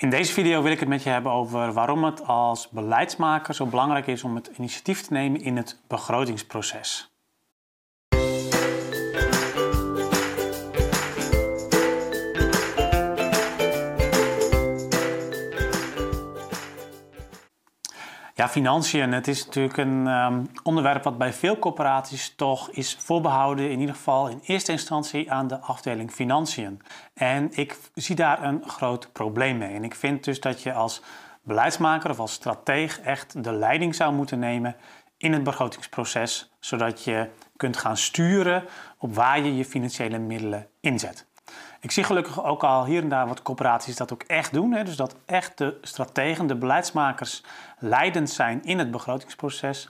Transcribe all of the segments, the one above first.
In deze video wil ik het met je hebben over waarom het als beleidsmaker zo belangrijk is om het initiatief te nemen in het begrotingsproces. Ja, financiën. Het is natuurlijk een um, onderwerp wat bij veel corporaties toch is voorbehouden, in ieder geval in eerste instantie aan de afdeling financiën. En ik zie daar een groot probleem mee. En ik vind dus dat je als beleidsmaker of als strateeg echt de leiding zou moeten nemen in het begrotingsproces, zodat je kunt gaan sturen op waar je je financiële middelen inzet. Ik zie gelukkig ook al hier en daar wat corporaties dat ook echt doen. Hè? Dus dat echt de strategen, de beleidsmakers leidend zijn in het begrotingsproces.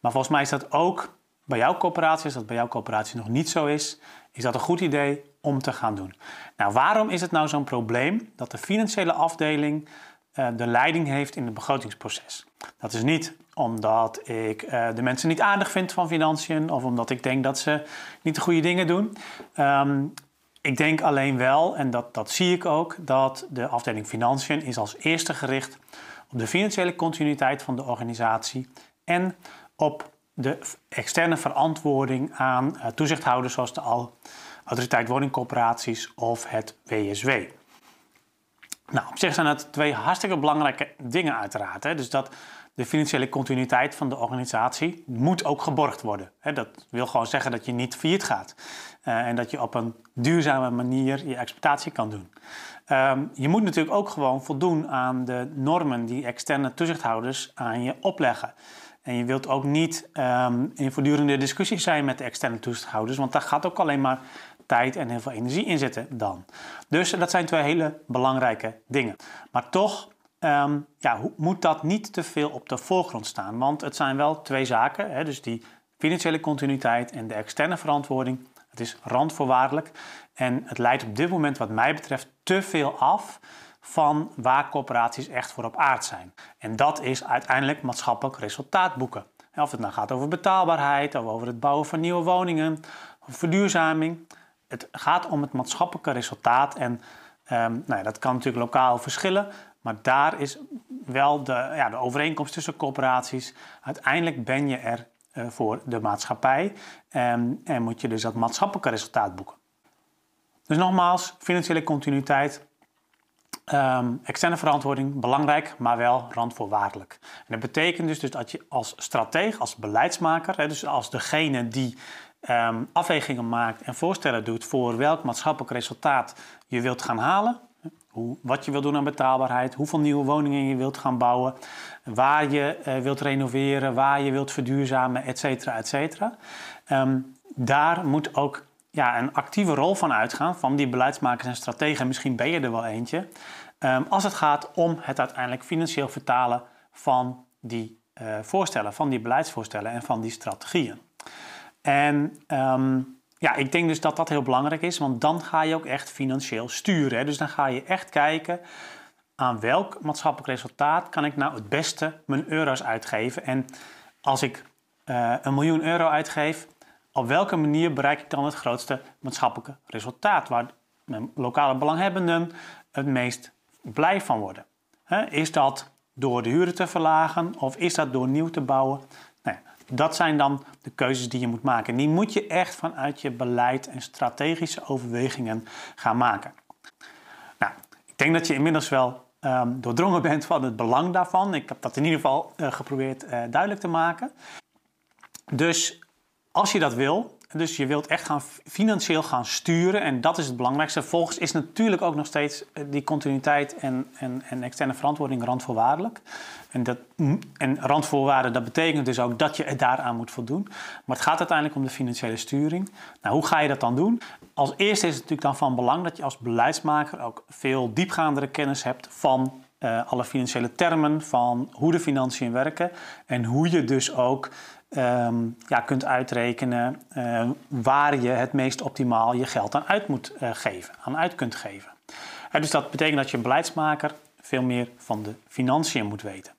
Maar volgens mij is dat ook bij jouw coöperatie, als dat bij jouw coöperatie nog niet zo is, is dat een goed idee om te gaan doen. Nou, waarom is het nou zo'n probleem dat de financiële afdeling uh, de leiding heeft in het begrotingsproces? Dat is niet omdat ik uh, de mensen niet aardig vind van financiën of omdat ik denk dat ze niet de goede dingen doen. Um, ik denk alleen wel, en dat, dat zie ik ook, dat de afdeling financiën is als eerste gericht op de financiële continuïteit van de organisatie en op de externe verantwoording aan eh, toezichthouders zoals de Autoriteit Woningcorporaties of het WSW. Nou, op zich zijn dat twee hartstikke belangrijke dingen uiteraard. Hè? Dus dat de financiële continuïteit van de organisatie moet ook geborgd worden. Dat wil gewoon zeggen dat je niet failliet gaat uh, en dat je op een duurzame manier je exploitatie kan doen. Um, je moet natuurlijk ook gewoon voldoen aan de normen die externe toezichthouders aan je opleggen. En je wilt ook niet um, in voortdurende discussie zijn met de externe toezichthouders, want daar gaat ook alleen maar tijd en heel veel energie in zitten dan. Dus dat zijn twee hele belangrijke dingen. Maar toch um, ja, moet dat niet te veel op de voorgrond staan. Want het zijn wel twee zaken, hè, dus die financiële continuïteit en de externe verantwoording. Het is randvoorwaardelijk en het leidt op dit moment wat mij betreft te veel af van waar corporaties echt voor op aard zijn. En dat is uiteindelijk maatschappelijk resultaat boeken. Of het nou gaat over betaalbaarheid, of over het bouwen van nieuwe woningen, of verduurzaming. Het gaat om het maatschappelijke resultaat en um, nou ja, dat kan natuurlijk lokaal verschillen, maar daar is wel de, ja, de overeenkomst tussen corporaties. Uiteindelijk ben je er uh, voor de maatschappij um, en moet je dus dat maatschappelijke resultaat boeken. Dus nogmaals, financiële continuïteit, um, externe verantwoording, belangrijk, maar wel randvoorwaardelijk. En dat betekent dus, dus dat je als strateeg, als beleidsmaker, hè, dus als degene die um, afwegingen maakt en voorstellen doet voor welk maatschappelijk resultaat je wilt gaan halen, wat je wilt doen aan betaalbaarheid, hoeveel nieuwe woningen je wilt gaan bouwen, waar je uh, wilt renoveren, waar je wilt verduurzamen, et cetera, et cetera. Um, daar moet ook ja, een actieve rol van uitgaan van die beleidsmakers en strategen. Misschien ben je er wel eentje. Um, als het gaat om het uiteindelijk financieel vertalen van die uh, voorstellen, van die beleidsvoorstellen en van die strategieën. En um, ja, ik denk dus dat dat heel belangrijk is, want dan ga je ook echt financieel sturen. Hè? Dus dan ga je echt kijken aan welk maatschappelijk resultaat kan ik nou het beste mijn euro's uitgeven. En als ik uh, een miljoen euro uitgeef, op welke manier bereik ik dan het grootste maatschappelijke resultaat? Waar mijn lokale belanghebbenden het meest blij van worden. Is dat door de huren te verlagen of is dat door nieuw te bouwen? Dat zijn dan de keuzes die je moet maken. En die moet je echt vanuit je beleid en strategische overwegingen gaan maken. Nou, ik denk dat je inmiddels wel um, doordrongen bent van het belang daarvan. Ik heb dat in ieder geval uh, geprobeerd uh, duidelijk te maken. Dus als je dat wil, dus je wilt echt gaan financieel gaan sturen en dat is het belangrijkste. Volgens is natuurlijk ook nog steeds eh, die continuïteit en, en, en externe verantwoording randvoorwaardelijk. En, dat, en randvoorwaarden, dat betekent dus ook dat je daaraan moet voldoen. Maar het gaat uiteindelijk om de financiële sturing. Nou, hoe ga je dat dan doen? Als eerste is het natuurlijk dan van belang dat je als beleidsmaker ook veel diepgaandere kennis hebt van uh, alle financiële termen, van hoe de financiën werken en hoe je dus ook um, ja, kunt uitrekenen uh, waar je het meest optimaal je geld aan uit moet uh, geven, aan uit kunt geven. Uh, dus dat betekent dat je beleidsmaker veel meer van de financiën moet weten.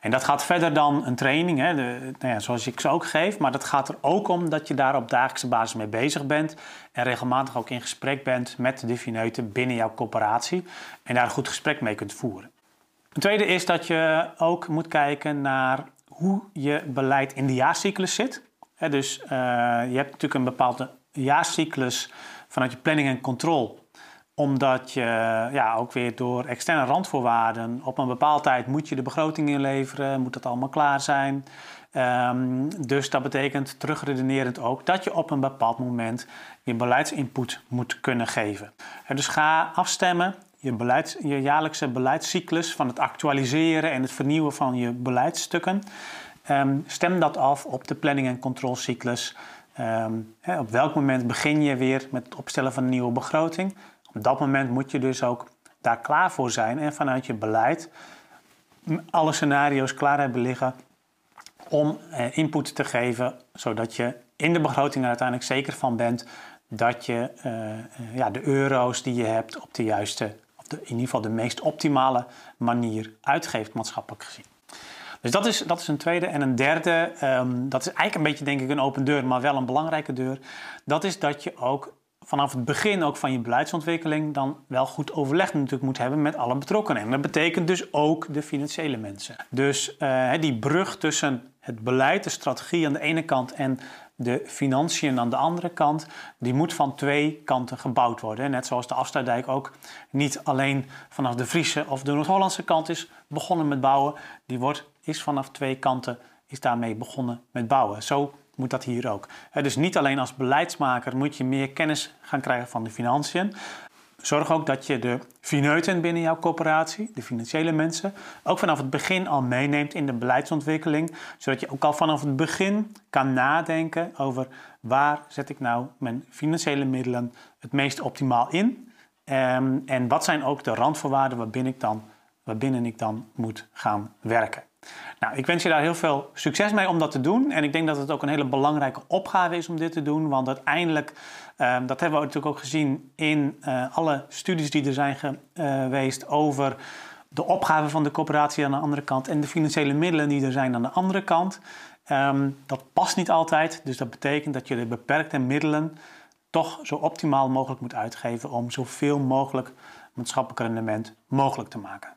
En dat gaat verder dan een training, hè, de, nou ja, zoals ik ze ook geef. Maar dat gaat er ook om dat je daar op dagelijkse basis mee bezig bent. En regelmatig ook in gesprek bent met de fineuten binnen jouw corporatie. En daar een goed gesprek mee kunt voeren. Een tweede is dat je ook moet kijken naar hoe je beleid in de jaarcyclus zit. dus uh, je hebt natuurlijk een bepaalde jaarcyclus vanuit je planning en controle omdat je ja, ook weer door externe randvoorwaarden op een bepaalde tijd moet je de begroting inleveren, moet dat allemaal klaar zijn. Um, dus dat betekent terugredenerend ook dat je op een bepaald moment je beleidsinput moet kunnen geven. dus ga afstemmen, je, je jaarlijkse beleidscyclus van het actualiseren en het vernieuwen van je beleidsstukken. Um, stem dat af op de planning- en controlecyclus. Um, op welk moment begin je weer met het opstellen van een nieuwe begroting? Op dat moment moet je dus ook daar klaar voor zijn en vanuit je beleid alle scenario's klaar hebben liggen om eh, input te geven, zodat je in de begroting er uiteindelijk zeker van bent dat je uh, ja, de euro's die je hebt op de juiste, de, in ieder geval de meest optimale manier uitgeeft, maatschappelijk gezien. Dus dat is, dat is een tweede. En een derde, um, dat is eigenlijk een beetje denk ik een open deur, maar wel een belangrijke deur. Dat is dat je ook vanaf het begin ook van je beleidsontwikkeling dan wel goed overleg natuurlijk moet hebben met alle betrokkenen. En dat betekent dus ook de financiële mensen. Dus uh, die brug tussen het beleid, de strategie aan de ene kant en de financiën aan de andere kant, die moet van twee kanten gebouwd worden. Net zoals de Afsluitdijk ook niet alleen vanaf de Friese of de Noord-Hollandse kant is begonnen met bouwen. Die wordt, is vanaf twee kanten is daarmee begonnen met bouwen. Zo moet dat hier ook. Dus niet alleen als beleidsmaker moet je meer kennis gaan krijgen van de financiën. Zorg ook dat je de fineuten binnen jouw coöperatie, de financiële mensen, ook vanaf het begin al meeneemt in de beleidsontwikkeling. Zodat je ook al vanaf het begin kan nadenken over waar zet ik nou mijn financiële middelen het meest optimaal in. Um, en wat zijn ook de randvoorwaarden waarbinnen ik dan, waarbinnen ik dan moet gaan werken. Nou, ik wens je daar heel veel succes mee om dat te doen. En ik denk dat het ook een hele belangrijke opgave is om dit te doen. Want uiteindelijk, uh, dat hebben we natuurlijk ook gezien in uh, alle studies die er zijn eh, geweest over de opgave van de coöperatie aan de andere kant en de financiële middelen die er zijn aan de andere kant. Um, dat past niet altijd. Dus dat betekent dat je de beperkte middelen toch zo optimaal mogelijk moet uitgeven om zoveel mogelijk maatschappelijk rendement mogelijk te maken.